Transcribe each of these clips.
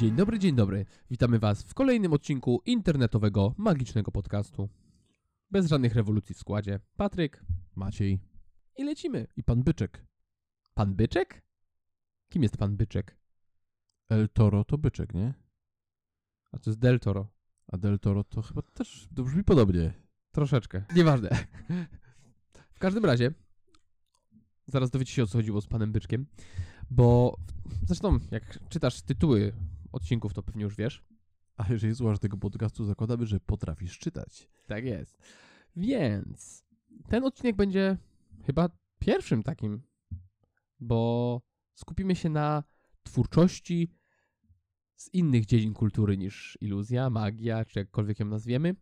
Dzień dobry, dzień dobry. Witamy Was w kolejnym odcinku internetowego, magicznego podcastu. Bez żadnych rewolucji w składzie. Patryk Maciej i lecimy. i pan Byczek. Pan Byczek? Kim jest pan Byczek? El Toro to byczek, nie? A to jest Del Toro. A Del Toro to chyba też to brzmi podobnie. Troszeczkę. Nieważne. W każdym razie, zaraz dowiecie się o co chodziło z panem Byczkiem, bo zresztą jak czytasz tytuły odcinków, to pewnie już wiesz. A jeżeli słuchasz tego podcastu, zakładamy, że potrafisz czytać. Tak jest. Więc ten odcinek będzie chyba pierwszym takim, bo skupimy się na twórczości z innych dziedzin kultury niż iluzja, magia, czy jakkolwiek ją nazwiemy,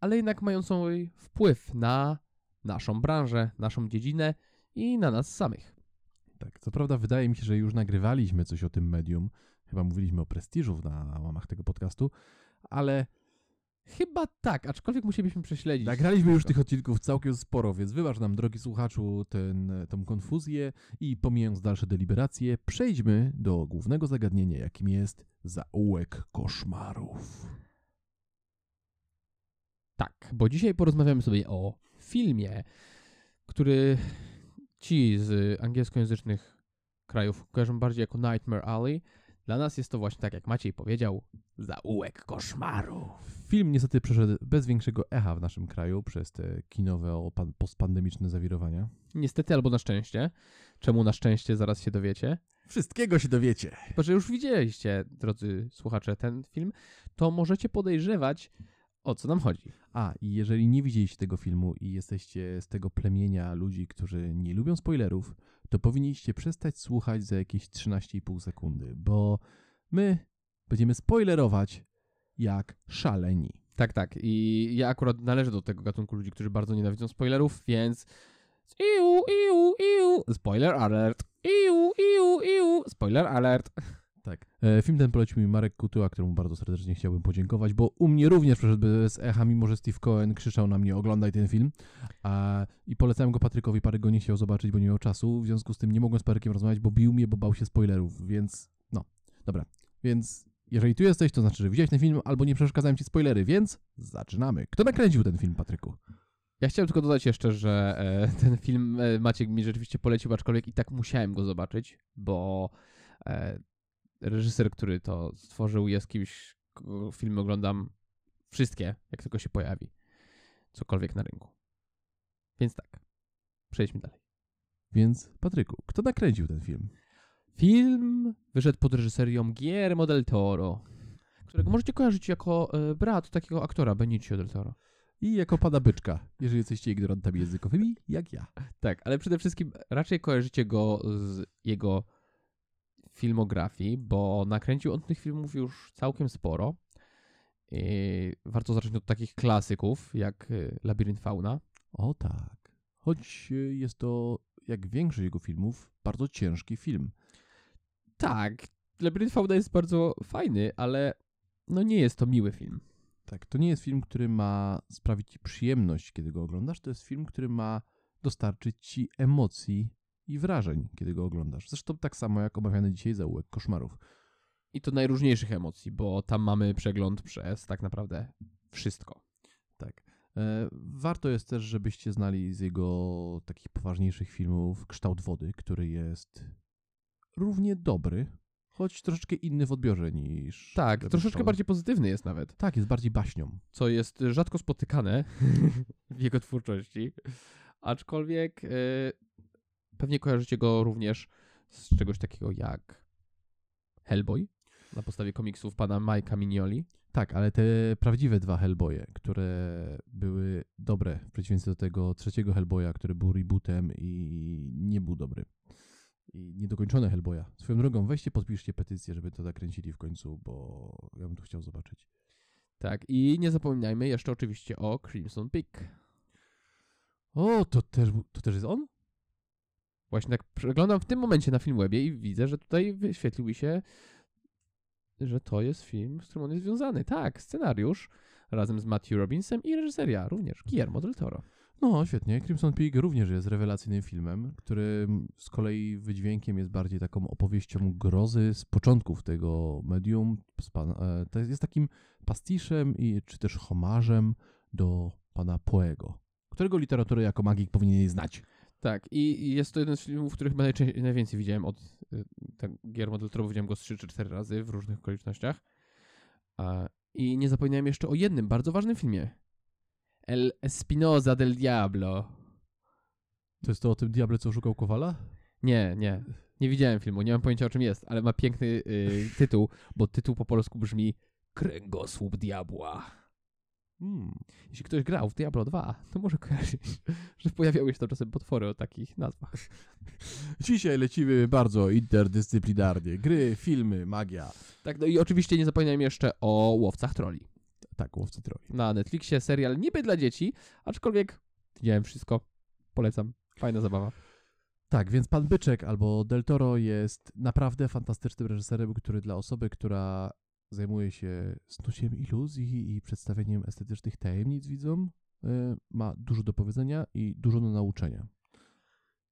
ale jednak mającą wpływ na naszą branżę, naszą dziedzinę i na nas samych. Tak, co prawda wydaje mi się, że już nagrywaliśmy coś o tym medium. Chyba mówiliśmy o prestiżu na łamach tego podcastu, ale Chyba tak, aczkolwiek musielibyśmy prześledzić. nagraliśmy już tych odcinków całkiem sporo, więc wybacz nam, drogi słuchaczu, ten, tą konfuzję i pomijając dalsze deliberacje, przejdźmy do głównego zagadnienia, jakim jest zaułek koszmarów. Tak, bo dzisiaj porozmawiamy sobie o filmie, który ci z angielskojęzycznych krajów kojarzą bardziej jako Nightmare Alley. Dla nas jest to właśnie, tak jak Maciej powiedział, zaułek koszmaru. Film niestety przeszedł bez większego echa w naszym kraju przez te kinowe postpandemiczne zawirowania. Niestety albo na szczęście. Czemu na szczęście, zaraz się dowiecie. Wszystkiego się dowiecie. Chyba, że już widzieliście, drodzy słuchacze, ten film, to możecie podejrzewać, o co nam chodzi. A, i jeżeli nie widzieliście tego filmu i jesteście z tego plemienia ludzi, którzy nie lubią spoilerów, to powinniście przestać słuchać za jakieś 13,5 sekundy, bo my będziemy spoilerować jak szaleni. Tak, tak. I ja akurat należę do tego gatunku ludzi, którzy bardzo nienawidzą spoilerów, więc. Iu, iu, iu. Spoiler alert. Iu, iu, iu. Spoiler alert. Tak. E, film ten polecił mi Marek Kutyła, któremu bardzo serdecznie chciałbym podziękować, bo u mnie również przeszedł bez echa, mimo że Steve Cohen krzyczał na mnie oglądaj ten film. A, I polecałem go Patrykowi, Patryk go nie chciał zobaczyć, bo nie miał czasu, w związku z tym nie mogłem z Patrykiem rozmawiać, bo bił mnie, bo bał się spoilerów, więc no, dobra. Więc jeżeli tu jesteś, to znaczy, że widziałeś ten film, albo nie przeszkadzają ci spoilery, więc zaczynamy. Kto nakręcił ten film, Patryku? Ja chciałem tylko dodać jeszcze, że e, ten film e, Maciek mi rzeczywiście polecił, aczkolwiek i tak musiałem go zobaczyć, bo reżyser, który to stworzył, jest kimś, filmy oglądam wszystkie, jak tylko się pojawi. Cokolwiek na rynku. Więc tak. Przejdźmy dalej. Więc, Patryku, kto nakręcił ten film? Film wyszedł pod reżyserią Guillermo del Toro, którego możecie kojarzyć jako e, brat takiego aktora Benicio del Toro. I jako pada byczka, jeżeli jesteście ignorantami językowymi, jak ja. Tak, ale przede wszystkim raczej kojarzycie go z jego filmografii, bo nakręcił on tych filmów już całkiem sporo. I warto zacząć od takich klasyków jak y, Labirynt Fauna. O tak. Choć e, jest to, jak większość jego filmów, bardzo ciężki film. Tak, Labirynt Fauna jest bardzo fajny, ale no nie jest to miły film. Tak, to nie jest film, który ma sprawić ci przyjemność, kiedy go oglądasz. To jest film, który ma dostarczyć ci emocji i wrażeń, kiedy go oglądasz. Zresztą tak samo jak omawiany dzisiaj zaułek koszmarów. I to najróżniejszych emocji, bo tam mamy przegląd przez tak naprawdę wszystko. Tak. E, warto jest też, żebyście znali z jego takich poważniejszych filmów Kształt Wody, który jest równie dobry, choć troszeczkę inny w odbiorze niż... Tak, troszeczkę bardziej pozytywny jest nawet. Tak, jest bardziej baśnią. co jest rzadko spotykane w jego twórczości. Aczkolwiek e, pewnie kojarzycie go również z czegoś takiego jak Hellboy na podstawie komiksów pana Mike'a Mignoli. Tak, ale te prawdziwe dwa Hellboye, które były dobre, w przeciwieństwie do tego trzeciego Hellboya, który był rebootem i nie był dobry. I niedokończone Hellboya. Swoją drogą, weźcie, podpiszcie petycję, żeby to nakręcili w końcu, bo ja bym to chciał zobaczyć. Tak, i nie zapominajmy jeszcze oczywiście o Crimson Peak. O, to też, to też jest on? Właśnie tak przeglądam w tym momencie na Filmwebie i widzę, że tutaj wyświetlił mi się, że to jest film, z którym on jest związany. Tak, scenariusz razem z Matthew Robinsem i reżyseria również, Guillermo del Toro. No, świetnie. Crimson Peak również jest rewelacyjnym filmem, który z kolei wydźwiękiem jest bardziej taką opowieścią grozy z początków tego medium. E, to jest takim pastiszem i, czy też homarzem do pana Poego, którego literaturę jako magik powinien znać. Tak, i jest to jeden z filmów, których najwięcej widziałem od y, tak, Guillermo del Toro. Widziałem go z 3 czy 4 razy w różnych okolicznościach. I nie zapominałem jeszcze o jednym bardzo ważnym filmie. El Espinosa del Diablo. To jest to o tym diable, co szukał Kowala? Nie, nie. Nie widziałem filmu, nie mam pojęcia o czym jest, ale ma piękny y, tytuł, bo tytuł po polsku brzmi Kręgosłup Diabła. Hmm. Jeśli ktoś grał w Diablo 2, to może kojarzyć, że pojawiały się tam czasem potwory o takich nazwach. Dzisiaj lecimy bardzo interdyscyplinarnie. Gry, filmy, magia. Tak, no i oczywiście nie zapominajmy jeszcze o Łowcach Troli. Tak, łowcy troli. Na Netflixie serial niby dla dzieci, aczkolwiek widziałem wszystko. Polecam. Fajna zabawa. Tak, więc pan Byczek albo Del Toro jest naprawdę fantastycznym reżyserem, który dla osoby, która zajmuje się snuciem iluzji i przedstawieniem estetycznych tajemnic widzom, y, ma dużo do powiedzenia i dużo do nauczenia.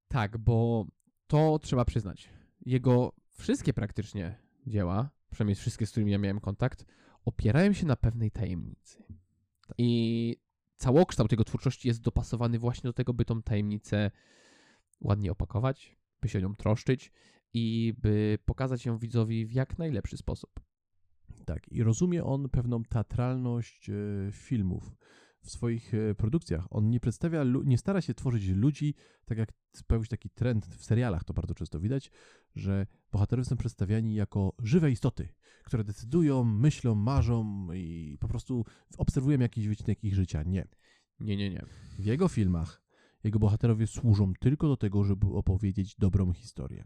Tak, bo to trzeba przyznać. Jego wszystkie praktycznie dzieła, przynajmniej wszystkie, z którymi ja miałem kontakt, opierają się na pewnej tajemnicy. I całokształt jego twórczości jest dopasowany właśnie do tego, by tą tajemnicę ładnie opakować, by się o nią troszczyć i by pokazać ją widzowi w jak najlepszy sposób. Tak, i rozumie on pewną teatralność e, filmów w swoich e, produkcjach. On nie przedstawia, nie stara się tworzyć ludzi, tak jak pojawił się taki trend w serialach, to bardzo często widać, że bohaterowie są przedstawiani jako żywe istoty, które decydują, myślą, marzą i po prostu obserwują jakiś wycinek ich życia. Nie. Nie, nie, nie. W jego filmach jego bohaterowie służą tylko do tego, żeby opowiedzieć dobrą historię.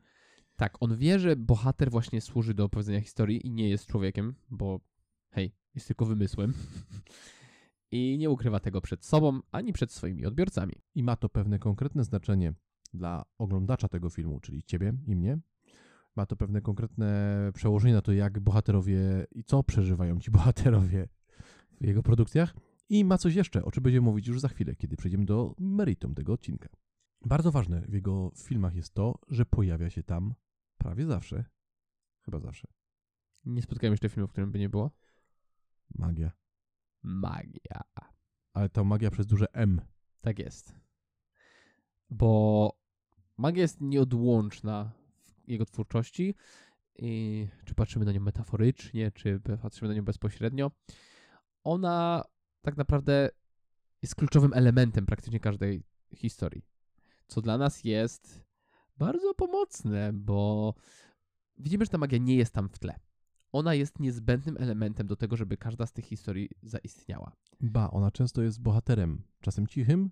Tak, on wie, że bohater właśnie służy do opowiedzenia historii i nie jest człowiekiem, bo hej, jest tylko wymysłem. I nie ukrywa tego przed sobą ani przed swoimi odbiorcami. I ma to pewne konkretne znaczenie dla oglądacza tego filmu, czyli ciebie i mnie. Ma to pewne konkretne przełożenie na to, jak bohaterowie i co przeżywają ci bohaterowie w jego produkcjach. I ma coś jeszcze, o czym będziemy mówić już za chwilę, kiedy przejdziemy do meritum tego odcinka. Bardzo ważne w jego filmach jest to, że pojawia się tam prawie zawsze, chyba zawsze, Nie spotkałem jeszcze filmu, w którym by nie było. magia. Magia. Ale to magia przez duże M. Tak jest. Bo magia jest nieodłączna w jego twórczości. I czy patrzymy na nią metaforycznie, czy patrzymy na nią bezpośrednio, ona tak naprawdę jest kluczowym elementem praktycznie każdej historii. Co dla nas jest bardzo pomocne, bo widzimy, że ta magia nie jest tam w tle. Ona jest niezbędnym elementem do tego, żeby każda z tych historii zaistniała. Ba, ona często jest bohaterem, czasem cichym,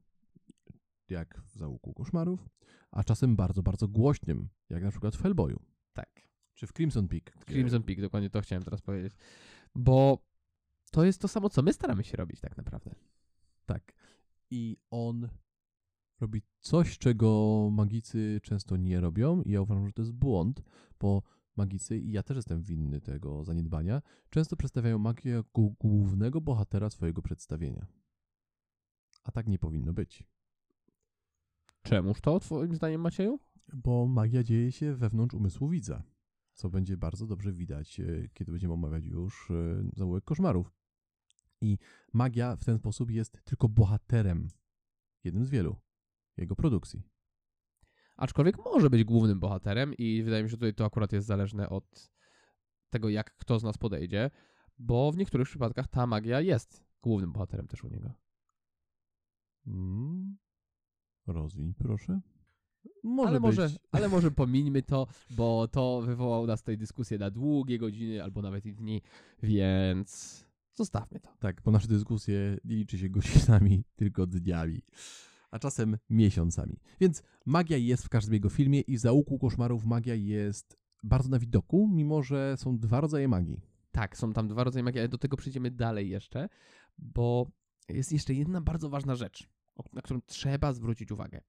jak w Załuku Koszmarów, a czasem bardzo, bardzo głośnym, jak na przykład w Hellboyu, Tak. czy w Crimson Peak. gdzie- Crimson Peak, dokładnie to chciałem teraz powiedzieć. Bo to jest to samo, co my staramy się robić tak naprawdę. Tak. I on robi coś, czego magicy często nie robią i ja uważam, że to jest błąd, bo magicy, i ja też jestem winny tego zaniedbania, często przedstawiają magię jako głównego bohatera swojego przedstawienia. A tak nie powinno być. Czemuż to, twoim zdaniem, Macieju? Bo magia dzieje się wewnątrz umysłu widza, co będzie bardzo dobrze widać, e, kiedy będziemy omawiać już e, zaułek koszmarów. I magia w ten sposób jest tylko bohaterem, jednym z wielu, jego produkcji. Aczkolwiek może być głównym bohaterem i wydaje mi się, że tutaj to akurat jest zależne od tego, jak kto z nas podejdzie, bo w niektórych przypadkach ta magia jest głównym bohaterem też u niego. Mm. Rozwiń, proszę. Może ale, być. może, ale może pomińmy to, bo to wywołało nas tej dyskusję na długie godziny albo nawet i dni, więc zostawmy to. Tak, bo nasze dyskusje nie liczy się godzinami, tylko dniami. A czasem miesiącami. Więc magia jest w każdym jego filmie i w Zaułku Koszmarów magia jest bardzo na widoku, mimo że są dwa rodzaje magii. Tak, są tam dwa rodzaje magii, ale do tego przejdziemy dalej jeszcze, bo jest jeszcze jedna bardzo ważna rzecz, na którą trzeba zwrócić uwagę.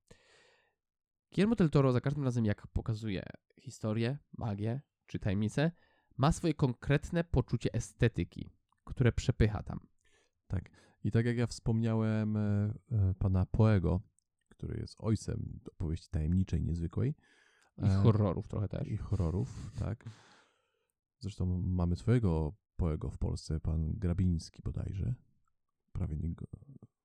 Guillermo del Toro za każdym razem, jak pokazuje historię, magię czy tajemnicę, ma swoje konkretne poczucie estetyki, które przepycha tam. I tak jak ja wspomniałem e, e, pana Poego, który jest ojcem opowieści tajemniczej, niezwykłej. I e, horrorów trochę też. I horrorów, tak. Zresztą mamy swojego Poego w Polsce, pan Grabiński bodajże. Prawie nie go.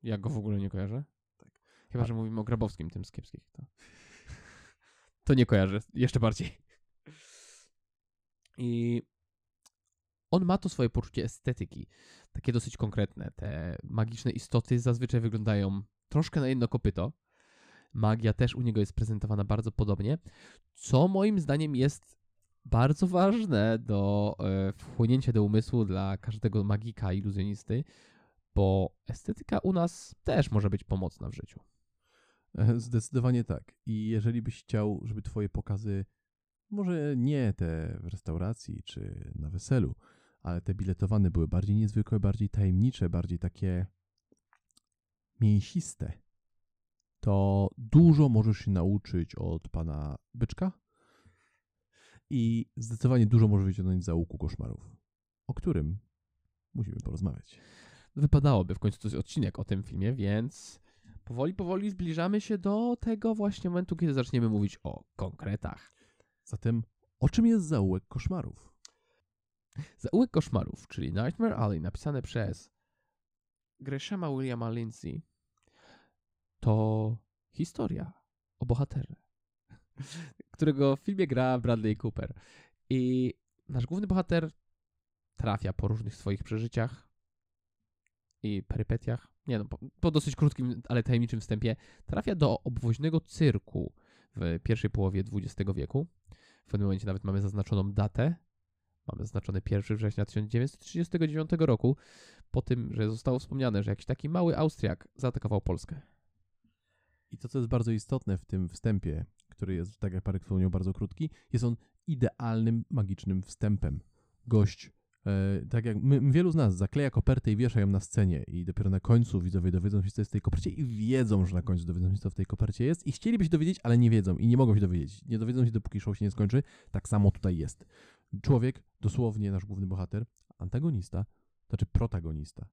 Ja go w ogóle nie kojarzę. Tak. Chyba, A- że mówimy o Grabowskim, tym z kiepskich. To, to nie kojarzę, jeszcze bardziej. I on ma to swoje poczucie estetyki, takie dosyć konkretne. Te magiczne istoty zazwyczaj wyglądają troszkę na jedno kopyto. Magia też u niego jest prezentowana bardzo podobnie, co moim zdaniem jest bardzo ważne do e, wchłonięcia do umysłu dla każdego magika, iluzjonisty, bo estetyka u nas też może być pomocna w życiu. E, Zdecydowanie tak. I jeżeli byś chciał, żeby twoje pokazy, może nie te w restauracji czy na weselu, ale te biletowane były bardziej niezwykłe, bardziej tajemnicze, bardziej takie mięsiste, to dużo możesz się nauczyć od pana Byczka i zdecydowanie dużo możesz wyciągnąć za łuku koszmarów, o którym musimy porozmawiać. Wypadałoby w końcu to jest odcinek o tym filmie, więc powoli, powoli zbliżamy się do tego właśnie momentu, kiedy zaczniemy mówić o konkretach. Zatem, o czym jest zaułek koszmarów? Zaułek koszmarów, czyli Nightmare Alley, napisane przez Greshama Williama Lindsay, to historia o bohaterze, którego w filmie gra Bradley Cooper. I nasz główny bohater trafia po różnych swoich przeżyciach i perypetiach, nie no, po, po dosyć krótkim, ale tajemniczym wstępie, trafia do obwoźnego cyrku w pierwszej połowie XX wieku. W pewnym momencie nawet mamy zaznaczoną datę. Mamy zaznaczony 1 września 1939 roku, po tym, że zostało wspomniane, że jakiś taki mały Austriak zaatakował Polskę. I to, co jest bardzo istotne w tym wstępie, który jest, tak jak Parek wspomniał, bardzo krótki, jest on idealnym, magicznym wstępem. Gość, e, tak jak my, wielu z nas, zakleja kopertę i wiesza ją na scenie i dopiero na końcu widzowie dowiedzą się, co jest w tej kopercie i wiedzą, że na końcu dowiedzą się, co w tej kopercie jest i chcieliby się dowiedzieć, ale nie wiedzą i nie mogą się dowiedzieć. Nie dowiedzą się, dopóki show się nie skończy. Tak samo tutaj jest. Człowiek, dosłownie nasz główny bohater, antagonista, to znaczy protagonista.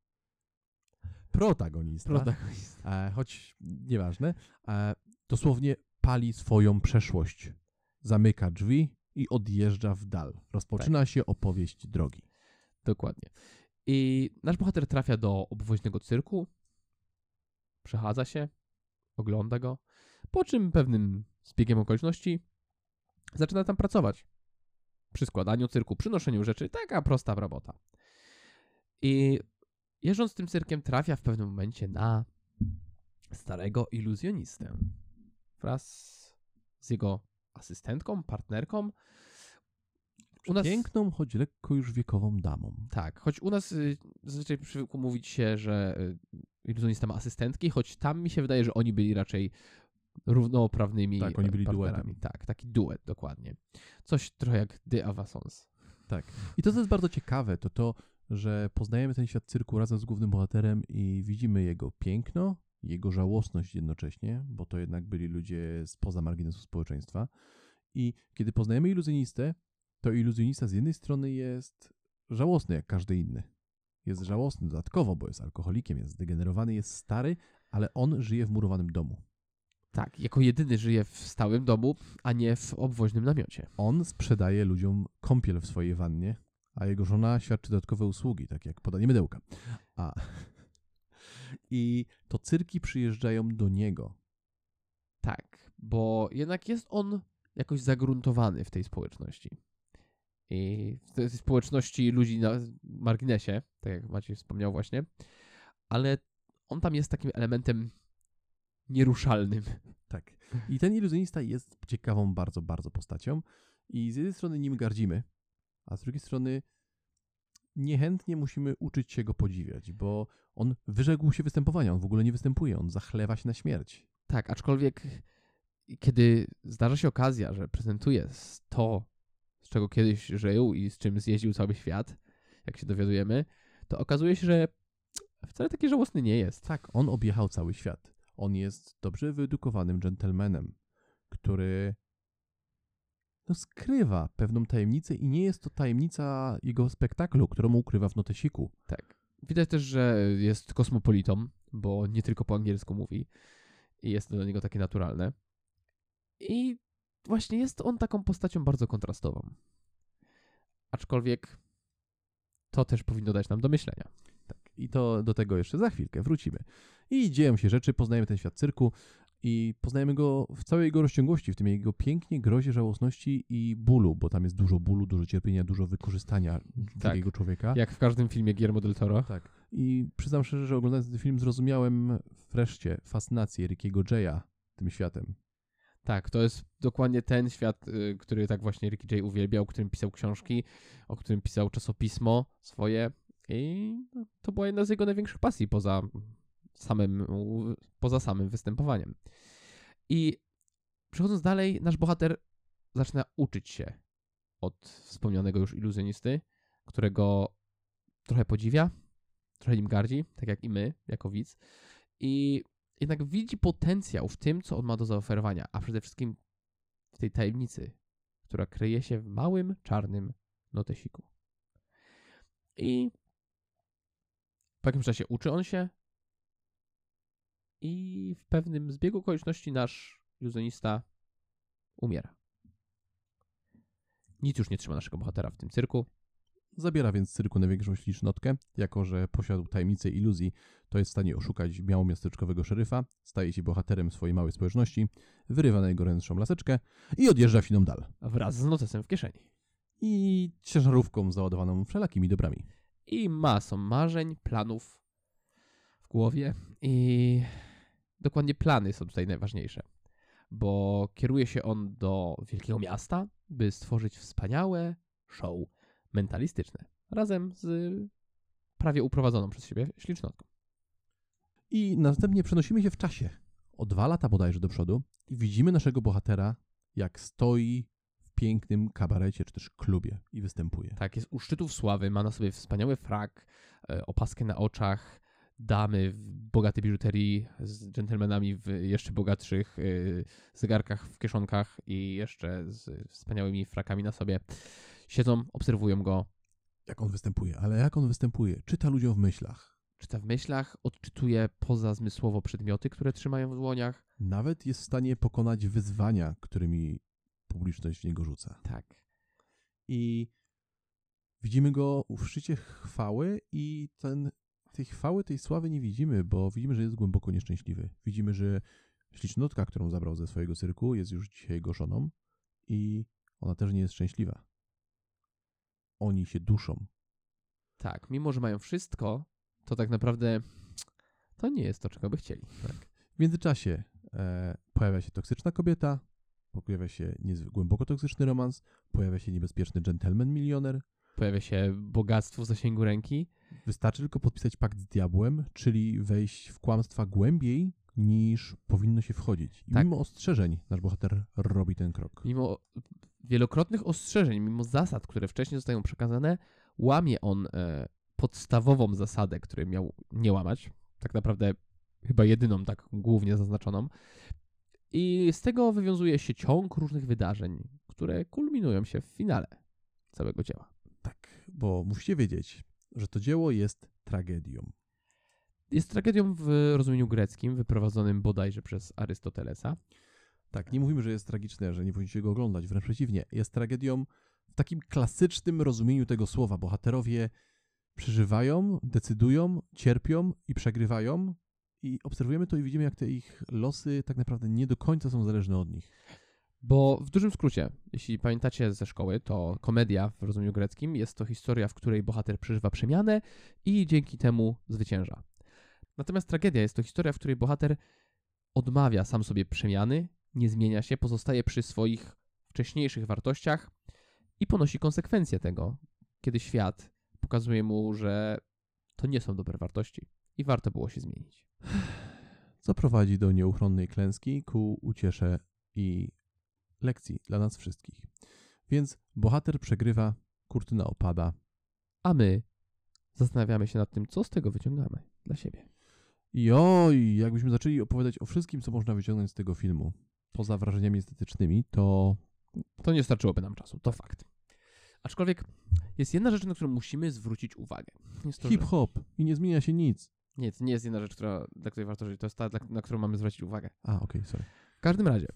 Protagonista. E, choć nieważne, e, dosłownie pali swoją przeszłość. Zamyka drzwi i odjeżdża w dal. Rozpoczyna się opowieść drogi. Dokładnie. I nasz bohater trafia do obwoźnego cyrku, przechadza się, ogląda go, po czym pewnym zbiegiem okoliczności zaczyna tam pracować. Przy składaniu cyrku, przynoszeniu rzeczy, taka prosta robota. I jeżdżąc tym cyrkiem trafia w pewnym momencie na starego iluzjonistę wraz z jego asystentką, partnerką. U nas- Piękną, choć lekko już wiekową damą. Tak, choć u nas y, zazwyczaj przywykło mówić się, że y, iluzjonista ma asystentki, choć tam mi się wydaje, że oni byli raczej równoprawnymi Tak, oni byli partnerami. duetem. Tak, taki duet, dokładnie. Coś trochę jak De Avasons. I to, co jest bardzo ciekawe, to to, że poznajemy ten świat cyrku razem z głównym bohaterem i widzimy jego piękno, jego żałosność jednocześnie, bo to jednak byli ludzie spoza marginesu społeczeństwa. I kiedy poznajemy iluzjonistę, to iluzjonista z jednej strony jest żałosny jak każdy inny. Jest żałosny dodatkowo, bo jest alkoholikiem, jest zdegenerowany, jest stary, ale on żyje w murowanym domu. Tak, jako jedyny żyje w stałym domu, a nie w obwoźnym namiocie. On sprzedaje ludziom kąpiel w swojej wannie, a jego żona świadczy dodatkowe usługi, takie jak podanie mydełka. A. I to cyrki przyjeżdżają do niego. Tak, bo jednak jest on jakoś zagruntowany w tej społeczności. I w tej społeczności ludzi na marginesie, tak jak Maciej wspomniał właśnie. Ale on tam jest takim elementem nieruszalnym. Tak. I ten iluzjonista jest ciekawą bardzo, bardzo postacią. I z jednej strony nim gardzimy, a z drugiej strony niechętnie musimy uczyć się go podziwiać, bo on wyrzekł się występowania, on w ogóle nie występuje, on zachlewa się na śmierć. Tak, aczkolwiek kiedy zdarza się okazja, że prezentuje to, z czego kiedyś żył i z czym zjeździł cały świat, jak się dowiadujemy, to okazuje się, że wcale taki żałosny nie jest. Tak, on objechał cały świat. On jest dobrze wyedukowanym gentlemanem, który no, skrywa pewną tajemnicę i nie jest to tajemnica jego spektaklu, którą ukrywa w notesiku. Tak. widać też, że jest kosmopolitą, bo nie tylko po angielsku mówi i jest to dla niego takie naturalne. I właśnie jest on taką postacią bardzo kontrastową. Aczkolwiek to też powinno dać nam do myślenia. Tak, i to do tego jeszcze za chwilkę wrócimy. I dzieją się rzeczy, poznajemy ten świat cyrku i poznajemy go w całej jego rozciągłości, w tym jego pięknie, grozie, żałosności i bólu, bo tam jest dużo bólu, dużo cierpienia, dużo wykorzystania drugiego człowieka. Jak w każdym filmie Guillermo del Toro. Tak. I przyznam szczerze, że oglądając ten film zrozumiałem wreszcie fascynację Rickiego Jaya tym światem. Tak, to jest dokładnie ten świat, y, który tak właśnie Ricky J uwielbiał, o którym pisał książki, o którym pisał czasopismo swoje i to była jedna z jego największych pasji poza samym, poza samym występowaniem. I przechodząc dalej, nasz bohater zaczyna uczyć się od wspomnianego już iluzjonisty, którego trochę podziwia, trochę nim gardzi, tak jak i my, jako widz. I jednak widzi potencjał w tym, co on ma do zaoferowania, a przede wszystkim w tej tajemnicy, która kryje się w małym, czarnym notesiku. I po jakimś czasie uczy on się i w pewnym zbiegu okoliczności nasz iluzjonista umiera. Nic już nie trzyma naszego bohatera w tym cyrku. Zabiera więc z cyrku największą ślicznotkę, jako że posiadł tajemnicę iluzji, to jest w stanie oszukać miałomiasteczkowego szeryfa, staje się bohaterem swojej małej społeczności, wyrywa na jego ręczną laseczkę i odjeżdża w siną dal. Wraz z notesem w kieszeni. I ciężarówką załadowaną wszelakimi dobrami. i masą marzeń, planów w głowie. I dokładnie plany są tutaj najważniejsze, bo kieruje się on do wielkiego miasta, by stworzyć wspaniałe show mentalistyczne razem z prawie uprowadzoną przez siebie ślicznotką. I następnie przenosimy się w czasie, o dwa lata bodajże do przodu, i widzimy naszego bohatera, jak stoi w pięknym kabarecie czy też klubie i występuje. Tak, jest u szczytów sławy, ma na sobie wspaniały frak, e, opaskę na oczach, damy w bogatej biżuterii z dżentelmenami w jeszcze bogatszych e, zegarkach w kieszonkach i jeszcze z wspaniałymi frakami na sobie. Siedzą, obserwują go, Jak on występuje, ale jak on występuje? Czyta ludziom w myślach. czyta w myślach, odczytuje pozazmysłowo przedmioty, które trzymają w dłoniach. Nawet jest w stanie pokonać wyzwania, którymi publiczność w niego rzuca. Tak. I widzimy go w szczycie chwały i ten, tej chwały, tej sławy nie widzimy, bo widzimy, że jest głęboko nieszczęśliwy. Widzimy, że ślicznotka, którą zabrał ze swojego cyrku, jest już dzisiaj jego żoną i ona też nie jest szczęśliwa. Oni się duszą. Tak, mimo że mają wszystko, to tak naprawdę to nie jest to, czego by chcieli. W międzyczasie e, pojawia się toksyczna kobieta, pojawia się głęboko toksyczny romans, pojawia się niebezpieczny gentleman milioner. Pojawia się bogactwo w zasięgu ręki, Wystarczy tylko podpisać pakt z diabłem, czyli wejść w kłamstwa głębiej niż powinno się wchodzić. I Tak. mimo ostrzeżeń nasz bohater robi ten krok. mimo wielokrotnych ostrzeżeń, mimo zasad, które wcześniej zostają przekazane, łamie on e, podstawową zasadę, której miał nie łamać. Tak naprawdę chyba jedyną tak głównie zaznaczoną. I z tego wywiązuje się ciąg różnych wydarzeń, które kulminują się w finale całego dzieła. Tak, bo musicie wiedzieć, że to dzieło jest tragedią. Jest tragedią w rozumieniu greckim, wyprowadzonym bodajże przez Arystotelesa. Tak, nie mówimy, że jest tragiczne, że nie powinniście go oglądać, wręcz przeciwnie. Jest tragedią w takim klasycznym rozumieniu tego słowa. Bohaterowie przeżywają, decydują, cierpią i przegrywają i obserwujemy to i widzimy, jak te ich losy tak naprawdę nie do końca są zależne od nich. Bo w dużym skrócie, jeśli pamiętacie ze szkoły, to komedia w rozumieniu greckim jest to historia, w której bohater przeżywa przemianę i dzięki temu zwycięża. Natomiast tragedia jest to historia, w której bohater odmawia sam sobie przemiany, nie zmienia się, pozostaje przy swoich wcześniejszych wartościach i ponosi konsekwencje tego, kiedy świat pokazuje mu, że to nie są dobre wartości i warto było się zmienić. Co prowadzi do nieuchronnej klęski ku uciesze i lekcji dla nas wszystkich. Więc bohater przegrywa, kurtyna opada A my zastanawiamy się nad tym, co z tego wyciągamy dla siebie. I oj, jakbyśmy zaczęli opowiadać o wszystkim, co można wyciągnąć z tego filmu, poza wrażeniami estetycznymi, to To nie starczyłoby nam czasu, to fakt. Aczkolwiek jest jedna rzecz, na którą musimy zwrócić uwagę. Hip-hop i nie zmienia się nic. Nie, to nie jest jedna rzecz, która, dla której warto żyć. To jest ta, na którą mamy zwrócić uwagę. A, okej, sorry. W każdym razie,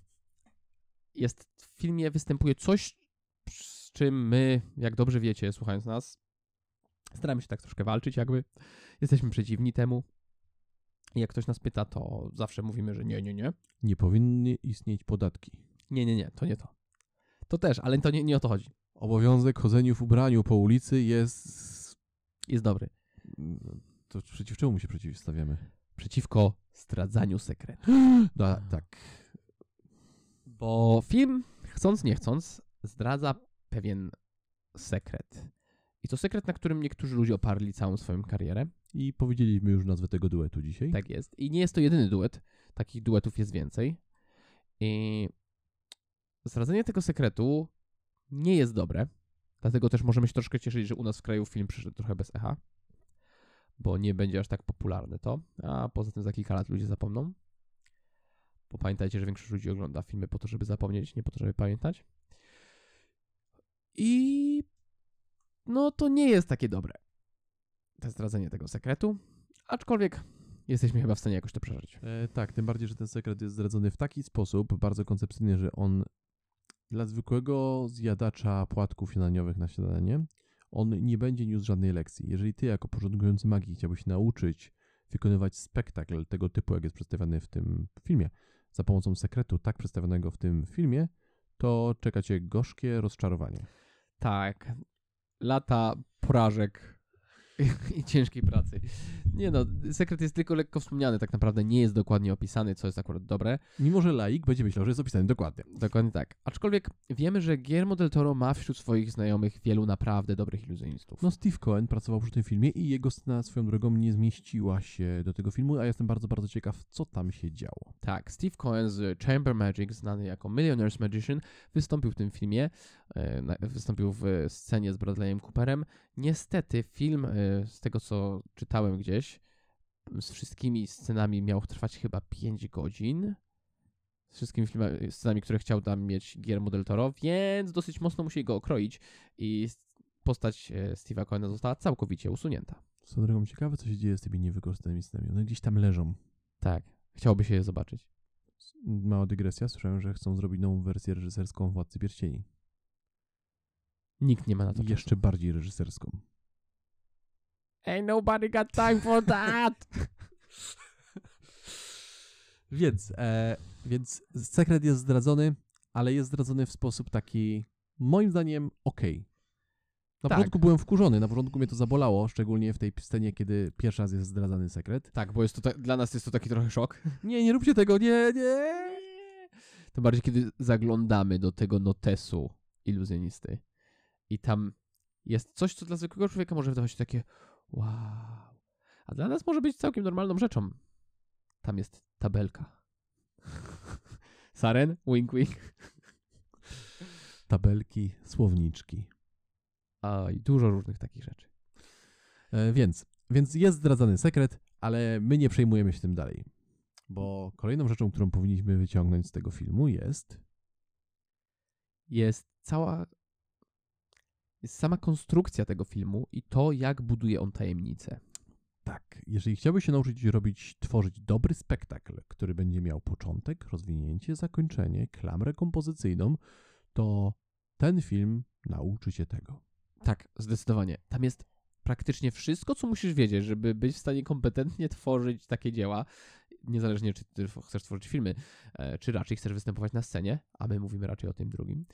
jest w filmie występuje coś, z czym my, jak dobrze wiecie, słuchając nas, staramy się tak troszkę walczyć, jakby. Jesteśmy przeciwni temu. I jak ktoś nas pyta, to zawsze mówimy, że nie, nie, nie. Nie powinny istnieć podatki. Nie, nie, nie, to nie to. To też, ale to nie, nie o to chodzi. Obowiązek chodzeniu w ubraniu po ulicy jest... Jest dobry. To przeciw czemu się przeciwstawiamy? Przeciwko zdradzaniu sekretu. Da, tak. Bo film, chcąc nie chcąc, zdradza pewien sekret. I to sekret, na którym niektórzy ludzie oparli całą swoją karierę. I powiedzieliśmy już nazwę tego duetu dzisiaj. Tak jest. I nie jest to jedyny duet. Takich duetów jest więcej. I zdradzenie tego sekretu nie jest dobre. Dlatego też możemy się troszkę cieszyć, że u nas w kraju film przyszedł trochę bez echa. Bo nie będzie aż tak popularny to. A poza tym za kilka lat ludzie zapomną. Bo pamiętajcie, że większość ludzi ogląda filmy po to, żeby zapomnieć, nie po to, żeby pamiętać. I no to nie jest takie dobre. To zdradzenie tego sekretu. Aczkolwiek jesteśmy chyba w stanie jakoś to przeżyć. E, tak, tym bardziej, że ten sekret jest zdradzony w taki sposób, bardzo koncepcyjny, że on dla zwykłego zjadacza płatków śniadaniowych na śniadanie, on nie będzie niósł żadnej lekcji. Jeżeli ty jako początkujący magii chciałbyś nauczyć wykonywać spektakl tego typu, jak jest przedstawiony w tym filmie, za pomocą sekretu tak przedstawionego w tym filmie, to czeka cię gorzkie rozczarowanie. Tak. Lata porażek i ciężkiej pracy. Nie no, sekret jest tylko lekko wspomniany, tak naprawdę nie jest dokładnie opisany, co jest akurat dobre. Mimo, że laik będzie myślał, że jest opisany dokładnie. Dokładnie tak. Aczkolwiek wiemy, że Guillermo del Toro ma wśród swoich znajomych wielu naprawdę dobrych iluzjonistów. No, Steve Cohen pracował przy tym filmie i jego scena swoją drogą nie zmieściła się do tego filmu, a jestem bardzo, bardzo ciekaw, co tam się działo. Tak, Steve Cohen z Chamber Magic, znany jako Millionaire's Magician, wystąpił w tym filmie, wystąpił w scenie z Bradleyem Cooperem. Niestety film, e, z tego co czytałem gdzieś, z wszystkimi scenami miał trwać chyba 5 godzin. Z wszystkimi filmami, scenami, które chciał tam mieć Guillermo del Toro, więc dosyć mocno musieli go okroić i postać e, Steve'a Cohena została całkowicie usunięta. Swoją drogą ciekawe, co się dzieje z tymi niewykorzystanymi scenami. One gdzieś tam leżą. Tak, chciałoby się je zobaczyć. Mała dygresja, słyszałem, że chcą zrobić nową wersję reżyserską Władcy Pierścieni. Nikt nie ma na to czasu. Jeszcze bardziej reżyserską. Ain't nobody got time for that! Więc, e, więc sekret jest zdradzony, ale jest zdradzony w sposób taki, moim zdaniem, okej. Na Tak. początku byłem wkurzony, na początku mnie to zabolało, szczególnie w tej scenie, kiedy pierwszy raz jest zdradzany sekret. Tak, bo jest to ta- dla nas jest to taki trochę szok. Nie, nie róbcie tego, nie, nie. To bardziej, kiedy zaglądamy do tego notesu iluzjonisty i tam jest coś, co dla zwykłego człowieka może wydawać się takie wow, a dla nas może być całkiem normalną rzeczą. Tam jest tabelka. Saren, wink wink. Tabelki, słowniczki. A i dużo różnych takich rzeczy. E, więc, więc jest zdradzany sekret, ale my nie przejmujemy się tym dalej. Bo kolejną rzeczą, którą powinniśmy wyciągnąć z tego filmu jest Jest cała jest sama konstrukcja tego filmu i to, jak buduje on tajemnicę. tak, jeżeli chciałbyś się nauczyć robić, tworzyć dobry spektakl, który będzie miał początek, rozwinięcie, zakończenie, klamrę kompozycyjną, to ten film nauczy cię tego. Tak, zdecydowanie. Tam jest praktycznie wszystko, co musisz wiedzieć, żeby być w stanie kompetentnie tworzyć takie dzieła. Niezależnie, czy ty chcesz tworzyć filmy, e, czy raczej chcesz występować na scenie, a my mówimy raczej o tym drugim,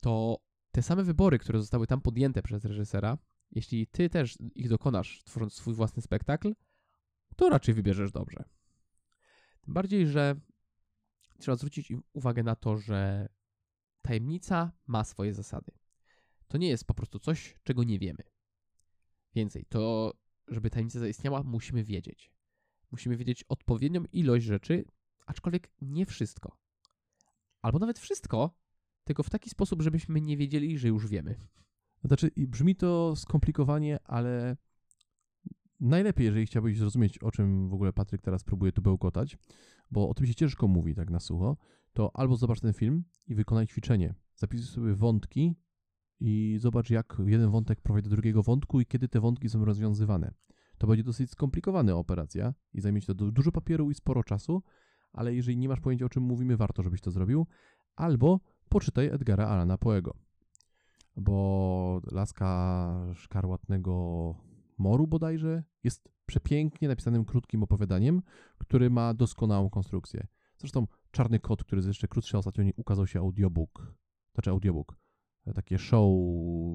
to te same wybory, które zostały tam podjęte przez reżysera, jeśli ty też ich dokonasz, tworząc swój własny spektakl, to raczej wybierzesz dobrze. Tym bardziej, że trzeba zwrócić uwagę na to, że tajemnica ma swoje zasady. To nie jest po prostu coś, czego nie wiemy. Więcej, to żeby tajemnica zaistniała, musimy wiedzieć. Musimy wiedzieć odpowiednią ilość rzeczy, aczkolwiek nie wszystko. Albo nawet wszystko, tylko w taki sposób, żebyśmy nie wiedzieli, że już wiemy. Znaczy, brzmi to skomplikowanie, ale najlepiej, jeżeli chciałbyś zrozumieć, o czym w ogóle Patryk teraz próbuje tu bełkotać, bo o tym się ciężko mówi tak na sucho, to albo zobacz ten film i wykonaj ćwiczenie. Zapisuj sobie wątki i zobacz, jak jeden wątek prowadzi do drugiego wątku i kiedy te wątki są rozwiązywane. To będzie dosyć skomplikowana operacja i zajmie ci to du- dużo papieru i sporo czasu, ale jeżeli nie masz pojęcia, o czym mówimy, warto, żebyś to zrobił. Albo poczytaj Edgara Allana Poego, bo Laska Szkarłatnego Moru bodajże jest przepięknie napisanym krótkim opowiadaniem, który ma doskonałą konstrukcję. Zresztą Czarny Kot, który jest jeszcze krótszy, ostatnio ukazał się audiobook, znaczy audiobook, takie show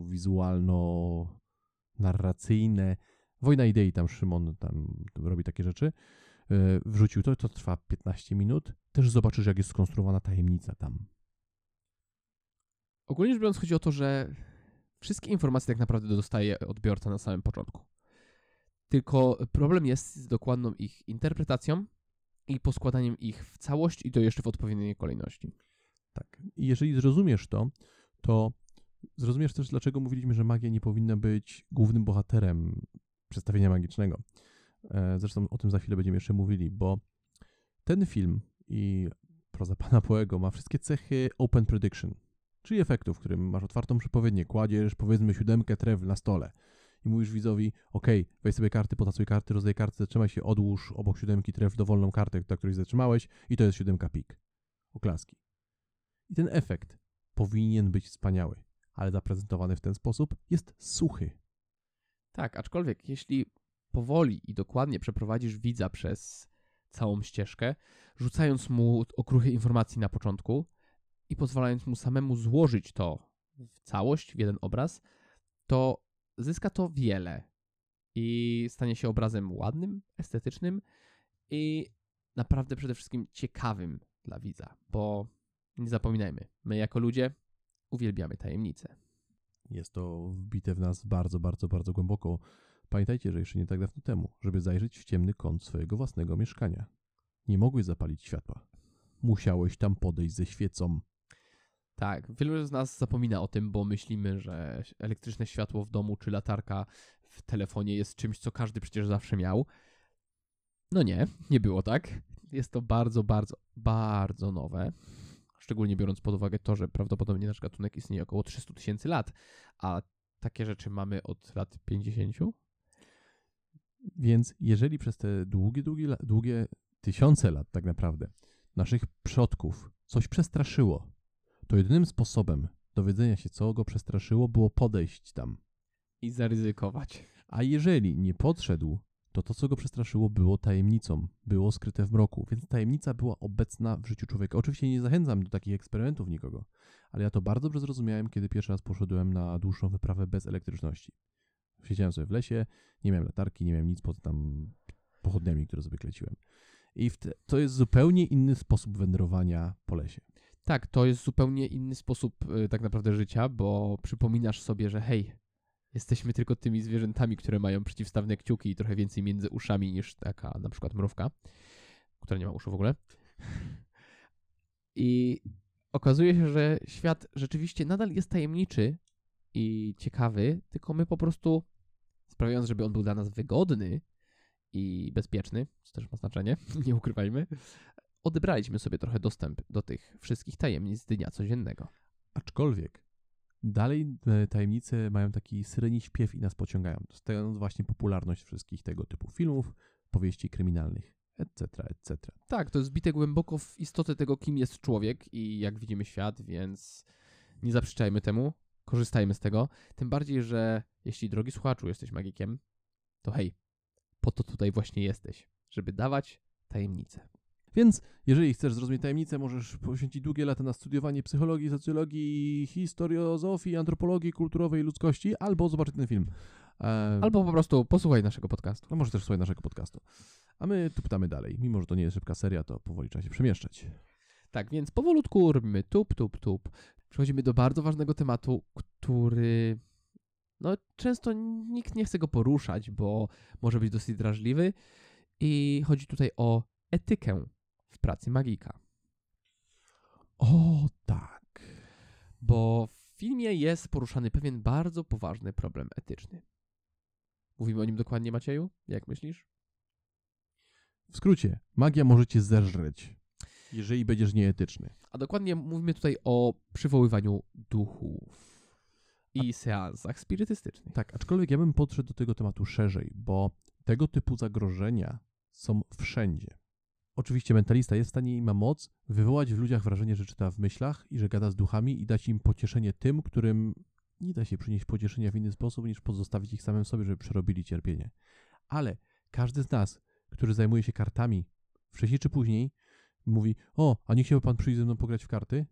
wizualno-narracyjne. Wojna idei, tam Szymon tam robi takie rzeczy. E, Wrzucił to, to trwa 15 minut. Też zobaczysz, jak jest skonstruowana tajemnica tam. Ogólnie rzecz biorąc chodzi o to, że wszystkie informacje tak naprawdę dostaje odbiorca na samym początku. Tylko problem jest z dokładną ich interpretacją i poskładaniem ich w całość i to jeszcze w odpowiedniej kolejności. Tak. I jeżeli zrozumiesz to, to zrozumiesz też, dlaczego mówiliśmy, że magia nie powinna być głównym bohaterem przedstawienia magicznego. E, Zresztą o tym za chwilę będziemy jeszcze mówili, bo ten film i proza pana Poego ma wszystkie cechy open prediction, czyli efektu, w którym masz otwartą przepowiednię, kładziesz powiedzmy siódemkę trew na stole i mówisz widzowi, ok, weź sobie karty, potasuj karty, rozdaj karty, zatrzymaj się, odłóż obok siódemki trew dowolną kartę, na której zatrzymałeś i to jest siódemka pik. Oklaski. I ten efekt powinien być wspaniały, ale zaprezentowany w ten sposób jest suchy. Tak, aczkolwiek jeśli powoli i dokładnie przeprowadzisz widza przez całą ścieżkę, rzucając mu okruchy informacji na początku i pozwalając mu samemu złożyć to w całość, w jeden obraz, to zyska to wiele i stanie się obrazem ładnym, estetycznym i naprawdę przede wszystkim ciekawym dla widza, bo nie zapominajmy, my jako ludzie uwielbiamy tajemnice. Jest to wbite w nas bardzo, bardzo, bardzo głęboko. Pamiętajcie, że jeszcze nie tak dawno temu, żeby zajrzeć w ciemny kąt swojego własnego mieszkania, nie mogłeś zapalić światła. Musiałeś tam podejść ze świecą. Tak, wielu z nas zapomina o tym, bo myślimy, że elektryczne światło w domu czy latarka w telefonie jest czymś, co każdy przecież zawsze miał. No nie, nie było tak. Jest to bardzo, bardzo, bardzo nowe. Szczególnie biorąc pod uwagę to, że prawdopodobnie nasz gatunek istnieje około 300 tysięcy lat, a takie rzeczy mamy od lat 50. Więc jeżeli przez te długie, długie, długie tysiące lat tak naprawdę naszych przodków coś przestraszyło, to jedynym sposobem dowiedzenia się, co go przestraszyło, było podejść tam. I zaryzykować. A jeżeli nie podszedł, to to, co go przestraszyło, było tajemnicą, było skryte w mroku, więc tajemnica była obecna w życiu człowieka. Oczywiście nie zachęcam do takich eksperymentów nikogo, ale ja to bardzo dobrze zrozumiałem, kiedy pierwszy raz poszedłem na dłuższą wyprawę bez elektryczności. Siedziałem sobie w lesie, nie miałem latarki, nie miałem nic poza tam pochodniami, które sobie kleciłem. I te, to jest zupełnie inny sposób wędrowania po lesie. Tak, to jest zupełnie inny sposób y, tak naprawdę życia, bo przypominasz sobie, że hej, jesteśmy tylko tymi zwierzętami, które mają przeciwstawne kciuki i trochę więcej między uszami niż taka na przykład mrówka, która nie ma uszu w ogóle. I okazuje się, że świat rzeczywiście nadal jest tajemniczy i ciekawy, tylko my po prostu sprawiając, żeby on był dla nas wygodny i bezpieczny, co też ma znaczenie, nie ukrywajmy, odebraliśmy sobie trochę dostęp do tych wszystkich tajemnic dnia codziennego. Aczkolwiek dalej e, tajemnice mają taki syreni śpiew i nas pociągają, dostając właśnie popularność wszystkich tego typu filmów, powieści kryminalnych, etc., etc. Tak, to jest zbite głęboko w istotę tego, kim jest człowiek i jak widzimy świat, więc nie zaprzeczajmy temu, korzystajmy z tego. Tym bardziej, że jeśli drogi słuchaczu jesteś magikiem, to hej, po to tutaj właśnie jesteś, żeby dawać tajemnice. Więc jeżeli chcesz zrozumieć tajemnicę, możesz poświęcić długie lata na studiowanie psychologii, socjologii, historiozofii, antropologii kulturowej ludzkości, albo zobaczyć ten film. E, Albo po prostu posłuchaj naszego podcastu. No może też słuchaj naszego podcastu. A my tu pytamy dalej. Mimo, że to nie jest szybka seria, to powoli trzeba się przemieszczać. Tak, więc powolutku robimy tup, tup, tup. Przechodzimy do bardzo ważnego tematu, który no często nikt nie chce go poruszać, bo może być dosyć drażliwy i chodzi tutaj o etykę w pracy magika. O tak. Bo w filmie jest poruszany pewien bardzo poważny problem etyczny. Mówimy o nim dokładnie, Macieju? Jak myślisz? W skrócie, magia może cię zeżreć, jeżeli będziesz nieetyczny. A dokładnie mówimy tutaj o przywoływaniu duchów. i seansach spirytystycznych. Tak, aczkolwiek ja bym podszedł do tego tematu szerzej, bo tego typu zagrożenia są wszędzie. Oczywiście mentalista jest w stanie i ma moc wywołać w ludziach wrażenie, że czyta w myślach i że gada z duchami i dać im pocieszenie tym, którym nie da się przynieść pocieszenia w inny sposób niż pozostawić ich samym sobie, żeby przerobili cierpienie. Ale każdy z nas, który zajmuje się kartami, wcześniej czy później, mówi: O, a nie chciałby pan przyjść ze mną pograć w karty?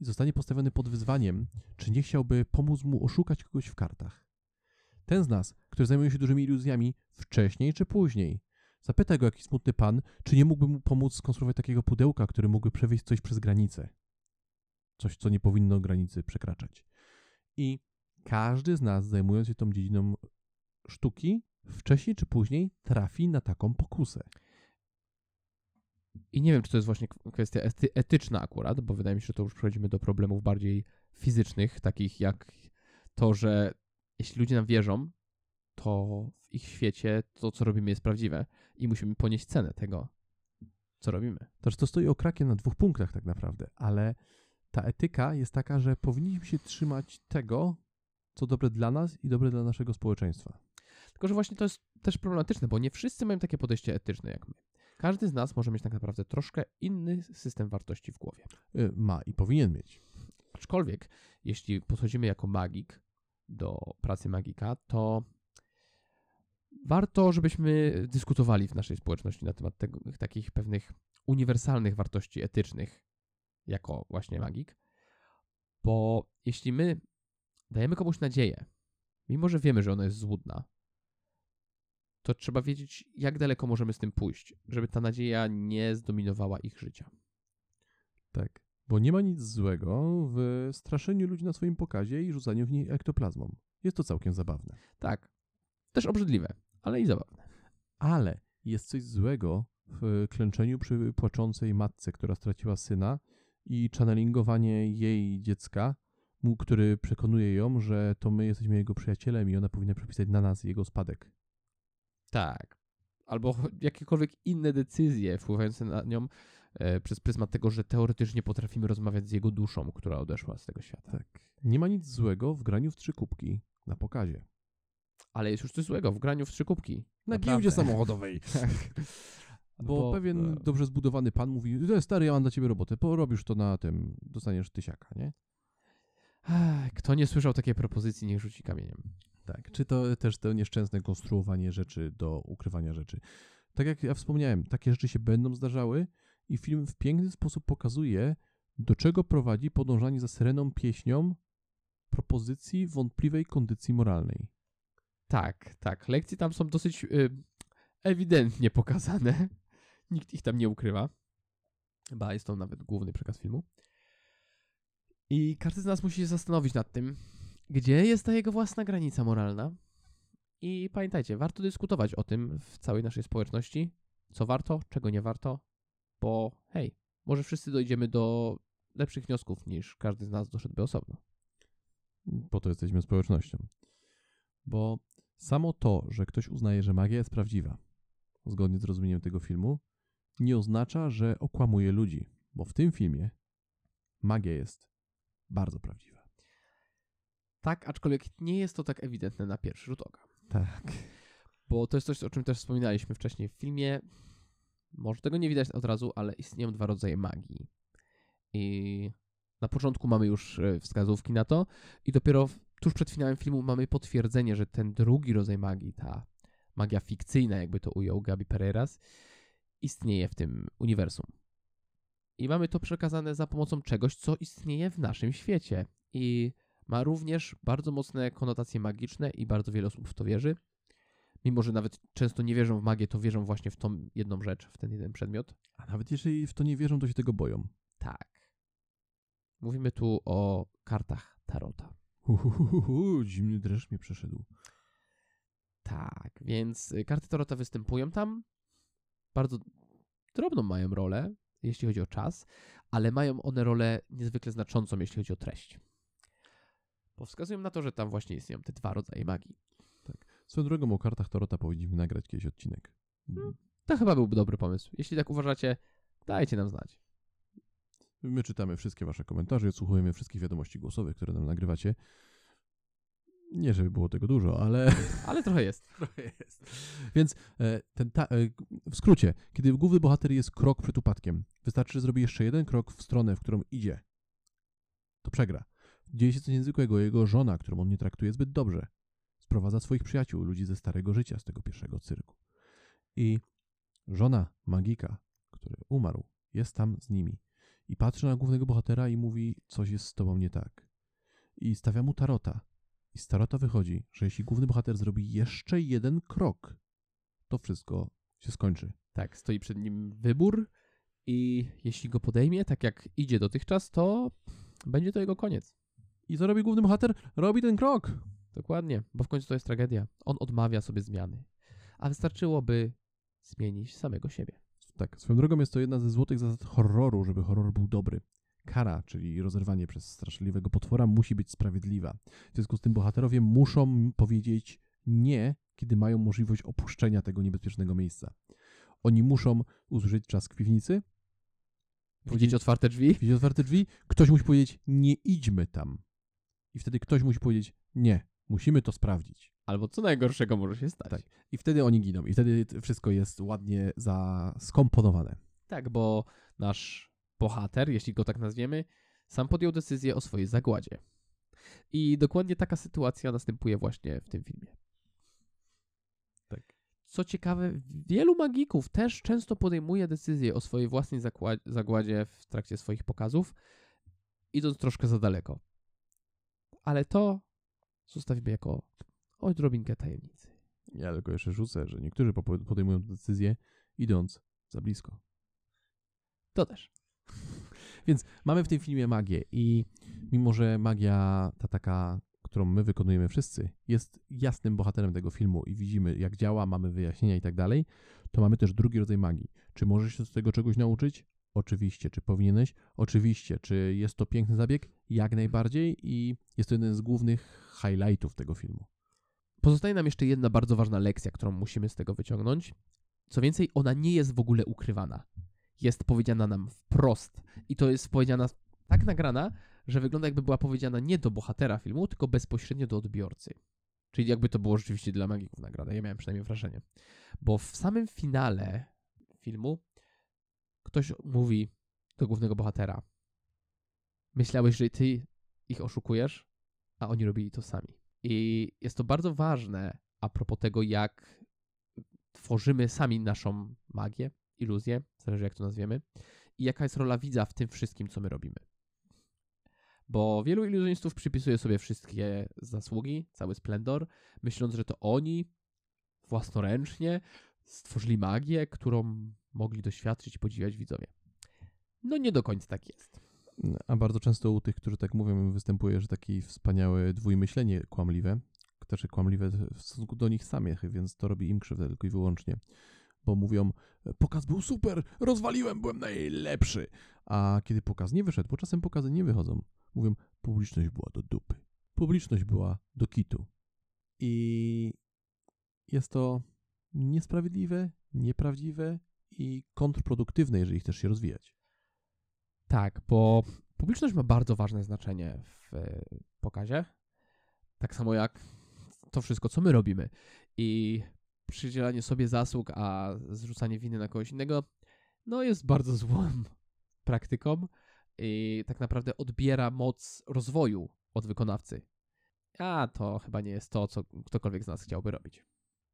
I zostanie postawiony pod wyzwaniem, czy nie chciałby pomóc mu oszukać kogoś w kartach. Ten z nas, który zajmuje się dużymi iluzjami, wcześniej czy później, zapyta go jakiś smutny pan, czy nie mógłby mu pomóc skonstruować takiego pudełka, który mógłby przewieźć coś przez granicę. Coś, co nie powinno granicy przekraczać. I każdy z nas, zajmując się tą dziedziną sztuki, wcześniej czy później trafi na taką pokusę. I nie wiem, czy to jest właśnie kwestia ety etyczna akurat, bo wydaje mi się, że to już przechodzimy do problemów bardziej fizycznych, takich jak to, że jeśli ludzie nam wierzą, to w ich świecie to, co robimy, jest prawdziwe i musimy ponieść cenę tego, co robimy. Też to stoi okrakiem na dwóch punktach tak naprawdę, ale ta etyka jest taka, że powinniśmy się trzymać tego, co dobre dla nas i dobre dla naszego społeczeństwa. Tylko, że właśnie to jest też problematyczne, bo nie wszyscy mają takie podejście etyczne jak my. Każdy z nas może mieć tak naprawdę troszkę inny system wartości w głowie. Y, Ma i powinien mieć. Aczkolwiek, jeśli podchodzimy jako magik do pracy magika, to warto, żebyśmy dyskutowali w naszej społeczności na temat tego, takich pewnych uniwersalnych wartości etycznych, jako właśnie magik. Bo jeśli my dajemy komuś nadzieję, mimo że wiemy, że ona jest złudna, to trzeba wiedzieć, jak daleko możemy z tym pójść, żeby ta nadzieja nie zdominowała ich życia. Tak. Bo nie ma nic złego w straszeniu ludzi na swoim pokazie i rzucaniu w nich ektoplazmą. Jest to całkiem zabawne. Tak, też obrzydliwe, ale i zabawne. Ale jest coś złego w klęczeniu przy płaczącej matce, która straciła syna i channelingowanie jej dziecka, mu, który przekonuje ją, że to my jesteśmy jego przyjacielem i ona powinna przepisać na nas jego spadek. Tak. Albo jakiekolwiek inne decyzje wpływające na nią e, przez pryzmat tego, że teoretycznie potrafimy rozmawiać z jego duszą, która odeszła z tego świata. Tak. Nie ma nic złego w graniu w trzy kubki na pokazie. Ale jest już coś złego w graniu w trzy kubki. Na Naprawdę. giełdzie samochodowej. Tak. Bo, pewien e, dobrze zbudowany pan mówi, "E, stary, ja mam dla ciebie robotę, porobisz to na tym, dostaniesz tysiaka, nie? Kto nie słyszał takiej propozycji, niech rzuci kamieniem. Tak. Czy to też to nieszczęsne konstruowanie rzeczy do ukrywania rzeczy. Tak jak ja wspomniałem, takie rzeczy się będą zdarzały i film w piękny sposób pokazuje, do czego prowadzi podążanie za syreną pieśnią propozycji wątpliwej kondycji moralnej. Tak, tak. Lekcje tam są dosyć y, ewidentnie pokazane. Nikt ich tam nie ukrywa. Chyba jest to nawet główny przekaz filmu. I każdy z nas musi się zastanowić nad tym, gdzie jest ta jego własna granica moralna. I pamiętajcie, warto dyskutować o tym w całej naszej społeczności, co warto, czego nie warto, bo hej, może wszyscy dojdziemy do lepszych wniosków niż każdy z nas doszedłby osobno. Po to jesteśmy społecznością. Bo samo to, że ktoś uznaje, że magia jest prawdziwa, zgodnie z rozumieniem tego filmu, nie oznacza, że okłamuje ludzi, bo w tym filmie magia jest bardzo prawdziwa. Tak, aczkolwiek nie jest to tak ewidentne na pierwszy rzut oka. Tak. Bo to jest coś, o czym też wspominaliśmy wcześniej w filmie. Może tego nie widać od razu, ale istnieją dwa rodzaje magii. I na początku mamy już e, wskazówki na to, i dopiero w, tuż przed finałem filmu mamy potwierdzenie, że ten drugi rodzaj magii, ta magia fikcyjna, jakby to ujął Gabi Pereiras, istnieje w tym uniwersum. I mamy to przekazane za pomocą czegoś, co istnieje w naszym świecie. I ma również bardzo mocne konotacje magiczne i bardzo wiele osób w to wierzy. Mimo, że nawet często nie wierzą w magię, to wierzą właśnie w tą jedną rzecz, w ten jeden przedmiot. A nawet jeżeli w to nie wierzą, to się tego boją. Tak. Mówimy tu o kartach Tarota. Uhuhuhu, zimny dreszcz mnie przeszedł. Tak, więc y, karty Tarota występują tam. Bardzo drobną mają rolę, jeśli chodzi o czas, ale mają one rolę niezwykle znaczącą, jeśli chodzi o treść. Bo wskazują na to, że tam właśnie istnieją te dwa rodzaje magii. Swoją drogą o kartach Tarota powinniśmy nagrać kiedyś odcinek. Hmm. To chyba byłby dobry pomysł. Jeśli tak uważacie, dajcie nam znać. My czytamy wszystkie wasze komentarze odsłuchujemy wszystkich wiadomości głosowych, które nam nagrywacie. Nie, żeby było tego dużo, ale Ale trochę jest. trochę jest. Więc e, ten ta, e, w skrócie, kiedy główny bohater jest krok przed upadkiem, wystarczy, że zrobi jeszcze jeden krok w stronę, w którą idzie. To przegra. Dzieje się coś niezwykłego. Jego żona, którą on nie traktuje zbyt dobrze, sprowadza swoich przyjaciół, ludzi ze starego życia, z tego pierwszego cyrku. I żona magika, który umarł, jest tam z nimi. I patrzy na głównego bohatera i mówi, coś jest z tobą nie tak. I stawia mu tarota. I z tarota wychodzi, że jeśli główny bohater zrobi jeszcze jeden krok, to wszystko się skończy. Tak, stoi przed nim wybór i jeśli go podejmie, tak jak idzie dotychczas, to będzie to jego koniec. I co robi główny bohater? Robi ten krok. Dokładnie, bo w końcu to jest tragedia. On odmawia sobie zmiany. A wystarczyłoby zmienić samego siebie. Tak, swoją drogą jest to jedna ze złotych zasad horroru, żeby horror był dobry. Kara, czyli rozerwanie przez straszliwego potwora, musi być sprawiedliwa. W związku z tym bohaterowie muszą powiedzieć nie, kiedy mają możliwość opuszczenia tego niebezpiecznego miejsca. Oni muszą użyć czas piwnicy, Widzieć otwarte drzwi? widzieć otwarte drzwi, ktoś musi powiedzieć nie idźmy tam. I wtedy ktoś musi powiedzieć nie, musimy to sprawdzić. Albo co najgorszego może się stać. Tak. I wtedy oni giną. I wtedy wszystko jest ładnie za skomponowane. Tak, bo nasz bohater, jeśli go tak nazwiemy, sam podjął decyzję o swojej zagładzie. I dokładnie taka sytuacja następuje właśnie w tym filmie. Tak. Co ciekawe, wielu magików też często podejmuje decyzję o swojej własnej zagładzie w trakcie swoich pokazów, idąc troszkę za daleko. Ale to zostawimy jako odrobinkę tajemnicy. Ja tylko jeszcze rzucę, że niektórzy podejmują decyzję idąc za blisko. To też. Więc mamy w tym filmie magię i mimo, że magia ta taka, którą my wykonujemy wszyscy, jest jasnym bohaterem tego filmu i widzimy jak działa, mamy wyjaśnienia i tak dalej, to mamy też drugi rodzaj magii. Czy możesz się z tego czegoś nauczyć? Oczywiście. Czy powinieneś? Oczywiście. Czy jest to piękny zabieg? Jak najbardziej i jest to jeden z głównych highlightów tego filmu. Pozostaje nam jeszcze jedna bardzo ważna lekcja, którą musimy z tego wyciągnąć. Co więcej, ona nie jest w ogóle ukrywana. Jest powiedziana nam wprost. I to jest powiedziana tak nagrana, że wygląda jakby była powiedziana nie do bohatera filmu, tylko bezpośrednio do odbiorcy. Czyli jakby to było rzeczywiście dla magików nagrane. Ja miałem przynajmniej wrażenie. Bo w samym finale filmu ktoś mówi do głównego bohatera: Myślałeś, że ty ich oszukujesz, a oni robili to sami. I jest to bardzo ważne a propos tego, jak tworzymy sami naszą magię, iluzję, zależy jak to nazwiemy, i jaka jest rola widza w tym wszystkim, co my robimy. Bo wielu iluzjonistów przypisuje sobie wszystkie zasługi, cały splendor, myśląc, że to oni własnoręcznie stworzyli magię, którą mogli doświadczyć i podziwiać widzowie. No nie do końca tak jest. A bardzo często u tych, którzy tak mówią, występuje, że takie wspaniałe dwójmyślenie kłamliwe, znaczy kłamliwe w stosunku do nich samych, więc to robi im krzywdę tylko i wyłącznie. Bo mówią, pokaz był super, rozwaliłem, byłem najlepszy. A kiedy pokaz nie wyszedł, bo czasem pokazy nie wychodzą, mówią, publiczność była do dupy. Publiczność była do kitu. I jest to niesprawiedliwe, nieprawdziwe i kontrproduktywne, jeżeli chcesz się rozwijać. Tak, bo publiczność ma bardzo ważne znaczenie w e, pokazie. Tak samo jak to wszystko, co my robimy. I przydzielanie sobie zasług, a zrzucanie winy na kogoś innego, no jest bardzo złą praktyką i tak naprawdę odbiera moc rozwoju od wykonawcy. A to chyba nie jest to, co ktokolwiek z nas chciałby robić.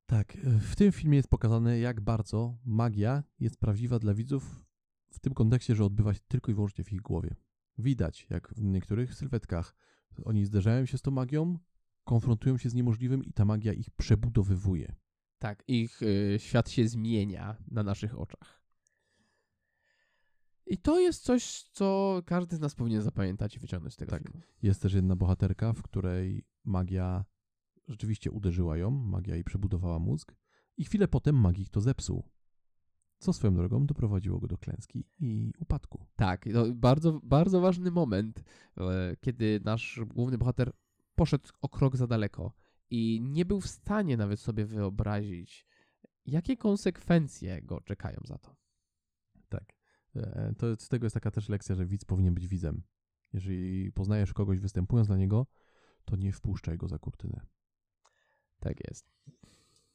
Tak, w tym filmie jest pokazane, jak bardzo magia jest prawdziwa dla widzów w tym kontekście, że odbywa się tylko i wyłącznie w ich głowie. Widać, jak w niektórych sylwetkach oni zderzają się z tą magią, konfrontują się z niemożliwym i ta magia ich przebudowywuje. Tak, ich y, świat się zmienia na naszych oczach. I to jest coś, co każdy z nas powinien zapamiętać i wyciągnąć z tego Tak. filmu. Jest też jedna bohaterka, w której magia rzeczywiście uderzyła ją, magia jej przebudowała mózg i chwilę potem magik to zepsuł. Co swoją drogą doprowadziło go do klęski i upadku. Tak, to bardzo, bardzo ważny moment, e, kiedy nasz główny bohater poszedł o krok za daleko i nie był w stanie nawet sobie wyobrazić, jakie konsekwencje go czekają za to. Tak. E, To z tego jest taka też lekcja, że widz powinien być widzem. Jeżeli poznajesz kogoś występując dla niego, to nie wpuszczaj go za kurtynę. Tak jest.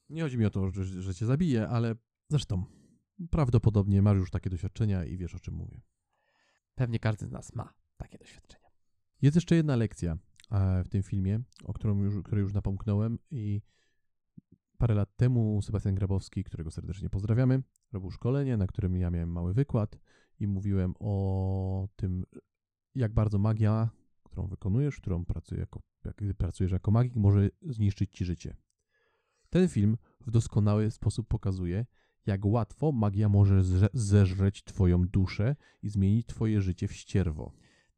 Nie chodzi mi o to, że, że cię zabije, ale zresztą prawdopodobnie masz już takie doświadczenia i wiesz o czym mówię. Pewnie każdy z nas ma takie doświadczenia. Jest jeszcze jedna lekcja e, w tym filmie, o którą już, której już napomknąłem i parę lat temu Sebastian Grabowski, którego serdecznie pozdrawiamy, robił szkolenie, na którym ja miałem mały wykład i mówiłem o tym, jak bardzo magia, którą wykonujesz, którą jako, jak pracujesz jako magik, może zniszczyć ci życie. Ten film w doskonały sposób pokazuje, jak łatwo magia może zre- zeżreć twoją duszę i zmienić twoje życie w ścierwo.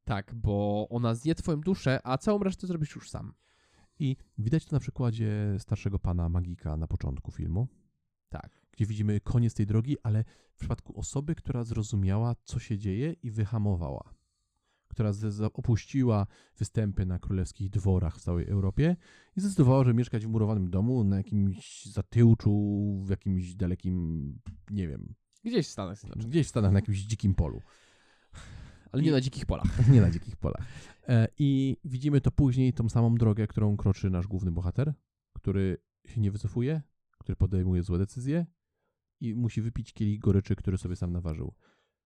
Tak, bo ona zje twoją duszę, a całą resztę zrobisz już sam. I widać to na przykładzie starszego pana magika na początku filmu, Tak. gdzie widzimy koniec tej drogi, ale w przypadku osoby, która zrozumiała, co się dzieje i wyhamowała, która opuściła występy na królewskich dworach w całej Europie i zdecydowała, że mieszkać w murowanym domu na jakimś zatyłczu, w jakimś dalekim, nie wiem, Gdzieś w Stanach Zjednoczonych. gdzieś w Stanach, na jakimś dzikim polu. Ale nie I- na dzikich polach. nie na dzikich polach. E, I widzimy to później, tą samą drogę, którą kroczy nasz główny bohater, który się nie wycofuje, który podejmuje złe decyzje i musi wypić kielich goryczy, który sobie sam naważył.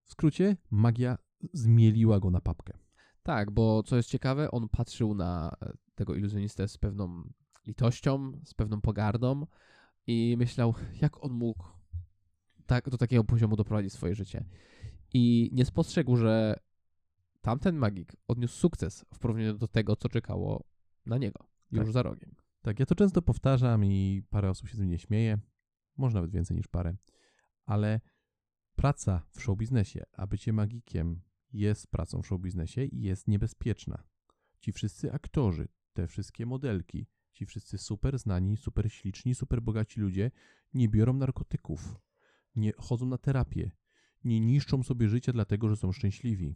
W skrócie, magia zmieliła go na papkę. Tak, bo co jest ciekawe, on patrzył na e, tego iluzjonistę z pewną litością, z pewną pogardą i myślał, jak on mógł tak, do takiego poziomu doprowadzić swoje życie. I nie spostrzegł, że tamten magik odniósł sukces w porównaniu do tego, co czekało na niego już Tak. za rogiem. Tak, ja to często powtarzam i parę osób się ze mnie śmieje, może nawet więcej niż parę, ale praca w showbiznesie, a bycie magikiem jest pracą w showbiznesie i jest niebezpieczna. Ci wszyscy aktorzy, te wszystkie modelki, ci wszyscy super znani, super śliczni, super bogaci ludzie nie biorą narkotyków, nie chodzą na terapię, nie niszczą sobie życia dlatego, że są szczęśliwi.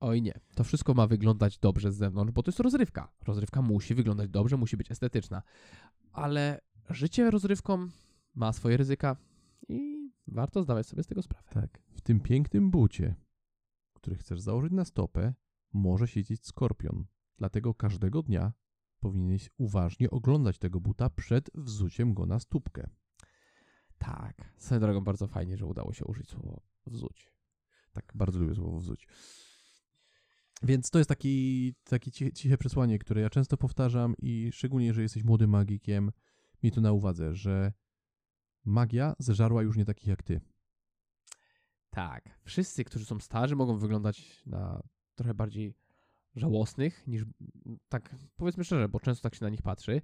Oj nie, to wszystko ma wyglądać dobrze z zewnątrz, bo to jest rozrywka. Rozrywka musi wyglądać dobrze, musi być estetyczna. Ale życie rozrywką ma swoje ryzyka i warto zdawać sobie z tego sprawę. Tak. W tym pięknym bucie, który chcesz założyć na stopę, może siedzieć skorpion. Dlatego każdego dnia powinieneś uważnie oglądać tego buta przed wzuciem go na stópkę. Tak, swoją drogą bardzo fajnie, że udało się użyć słowo wzuć. Tak, bardzo lubię słowo wzuć. Więc to jest taki, takie ciche, ciche przesłanie, które ja często powtarzam i szczególnie, jeżeli jesteś młodym magikiem, miej to na uwadze, że magia zeżarła już nie takich jak ty. Tak, wszyscy, którzy są starzy, mogą wyglądać na trochę bardziej żałosnych niż, tak powiedzmy szczerze, bo często tak się na nich patrzy,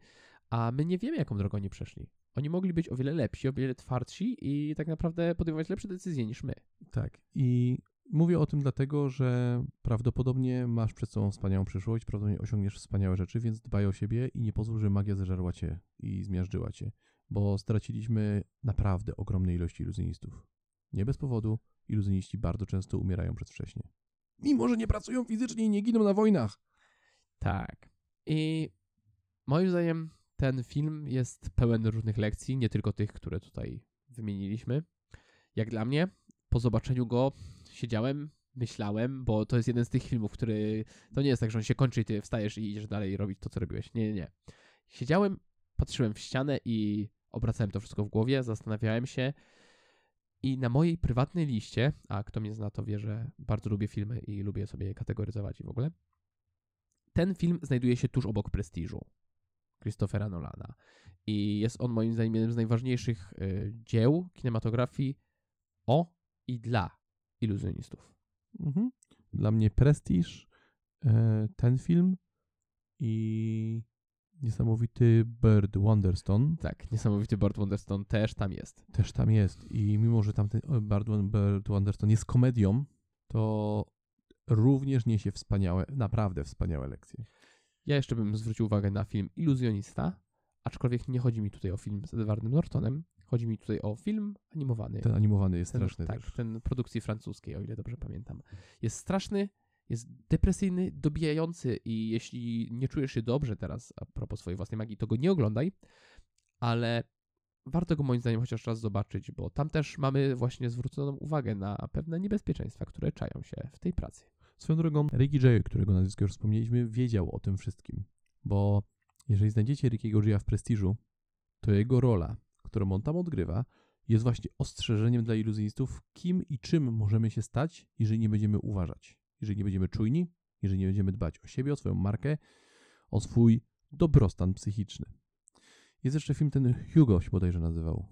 a my nie wiemy, jaką drogą oni przeszli. Oni mogli być o wiele lepsi, o wiele twardsi i tak naprawdę podejmować lepsze decyzje niż my. Tak. I mówię o tym dlatego, że prawdopodobnie masz przed sobą wspaniałą przyszłość, prawdopodobnie osiągniesz wspaniałe rzeczy, więc dbaj o siebie i nie pozwól, że magia zeżarła cię i zmiażdżyła cię, bo straciliśmy naprawdę ogromne ilości iluzjonistów. Nie bez powodu iluzjoniści bardzo często umierają przedwcześnie. Mimo, że nie pracują fizycznie i nie giną na wojnach. Tak. I moim zdaniem ten film jest pełen różnych lekcji, nie tylko tych, które tutaj wymieniliśmy. Jak dla mnie, po zobaczeniu go siedziałem, myślałem, bo to jest jeden z tych filmów, który to nie jest tak, że on się kończy i ty wstajesz i idziesz dalej robić to, co robiłeś. Nie, nie, nie. Siedziałem, patrzyłem w ścianę i obracałem to wszystko w głowie, zastanawiałem się i na mojej prywatnej liście, a kto mnie zna, to wie, że bardzo lubię filmy i lubię sobie je kategoryzować i w ogóle, ten film znajduje się tuż obok Prestiżu Christophera Nolana. I jest on moim zdaniem jednym z najważniejszych y, dzieł kinematografii o i dla iluzjonistów. Mhm. Dla mnie prestiż, e, ten film i niesamowity Bird Wonderstone Tak, niesamowity Burt Wonderstone też tam jest. też tam jest. I mimo, że tamten Bird, Bird Wonderstone jest komedią, to również niesie wspaniałe, naprawdę wspaniałe lekcje. Ja jeszcze bym zwrócił uwagę na film Iluzjonista, aczkolwiek nie chodzi mi tutaj o film z Edwardem Nortonem, chodzi mi tutaj o film animowany. Ten animowany jest Ten- straszny tak, też. ten produkcji francuskiej, o ile dobrze pamiętam. Jest straszny, jest depresyjny, dobijający i jeśli nie czujesz się dobrze teraz a propos swojej własnej magii, to go nie oglądaj, ale warto go moim zdaniem chociaż raz zobaczyć, bo tam też mamy właśnie zwróconą uwagę na pewne niebezpieczeństwa, które czają się w tej pracy. Swoją drogą, Ricky J., którego nazwisko już wspomnieliśmy, wiedział o tym wszystkim. Bo jeżeli znajdziecie Rickiego Gia w prestiżu, to jego rola, którą on tam odgrywa, jest właśnie ostrzeżeniem dla iluzjonistów, kim i czym możemy się stać, jeżeli nie będziemy uważać, jeżeli nie będziemy czujni, jeżeli nie będziemy dbać o siebie, o swoją markę, o swój dobrostan psychiczny. Jest jeszcze film ten Hugo się bodajże nazywał.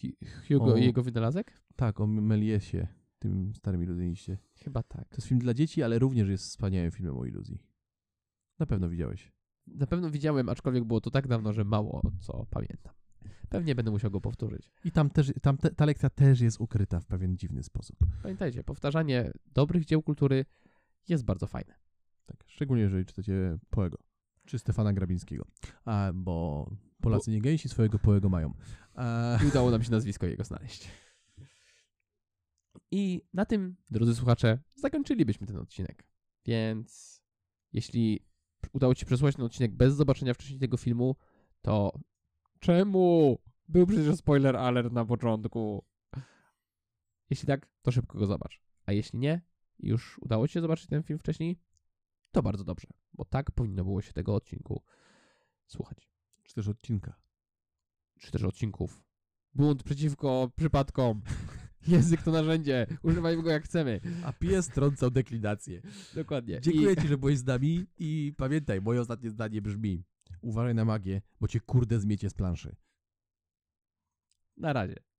Hu- Hugo O. i jego wynalazek? Tak, o Meliesie, tym starym iluzjoniście. Chyba tak. To jest film dla dzieci, ale również jest wspaniałym filmem o iluzji. Na pewno widziałeś. Na pewno widziałem, aczkolwiek było to tak dawno, że mało co pamiętam. Pewnie będę musiał go powtórzyć. I tam też, tam te, ta lekcja też jest ukryta w pewien dziwny sposób. Pamiętajcie, powtarzanie dobrych dzieł kultury jest bardzo fajne. Tak, szczególnie jeżeli czytacie Poego, czy Stefana Grabińskiego. A, bo Polacy nie swojego Poego mają. A, I udało nam się nazwisko jego znaleźć. I na tym, drodzy słuchacze, zakończylibyśmy ten odcinek. Więc jeśli udało Ci się przesłuchać ten odcinek bez zobaczenia wcześniej tego filmu, to czemu? Był przecież spoiler alert na początku. Jeśli tak, to szybko go zobacz. A jeśli nie, i już udało Ci się zobaczyć ten film wcześniej, to bardzo dobrze, bo tak powinno było się tego odcinku słuchać. czy też odcinka. czy też odcinków. Bunt przeciwko przypadkom. Język to narzędzie. Używajmy go jak chcemy. A pies trącał deklinację. Dokładnie. Dziękuję Ci, że byłeś z nami i pamiętaj, moje ostatnie zdanie brzmi uważaj na magię, bo Cię kurde zmiecie z planszy. Na razie.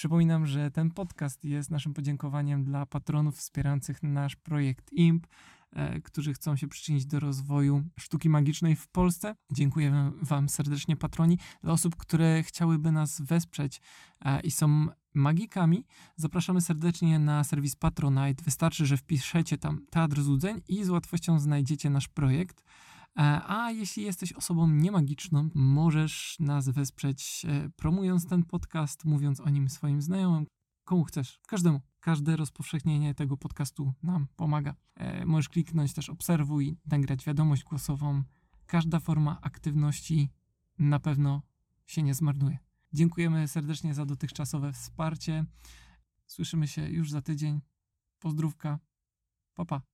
Przypominam, że ten podcast jest naszym podziękowaniem dla patronów wspierających nasz projekt IMP, e, którzy chcą się przyczynić do rozwoju sztuki magicznej w Polsce. Dziękuję Wam serdecznie, patroni. Dla osób, które chciałyby nas wesprzeć e, i są magikami, zapraszamy serdecznie na serwis Patronite. Wystarczy, że wpiszecie tam Teatr Złudzeń i z łatwością znajdziecie nasz projekt. E, A jeśli jesteś osobą niemagiczną, możesz nas wesprzeć e, promując ten podcast, mówiąc o nim swoim znajomym, komu chcesz, każdemu. Każde rozpowszechnienie tego podcastu nam pomaga. E, Możesz kliknąć też obserwuj, nagrać wiadomość głosową. Każda forma aktywności na pewno się nie zmarnuje. Dziękujemy serdecznie za dotychczasowe wsparcie. Słyszymy się już za tydzień. Pozdrówka. Pa, pa.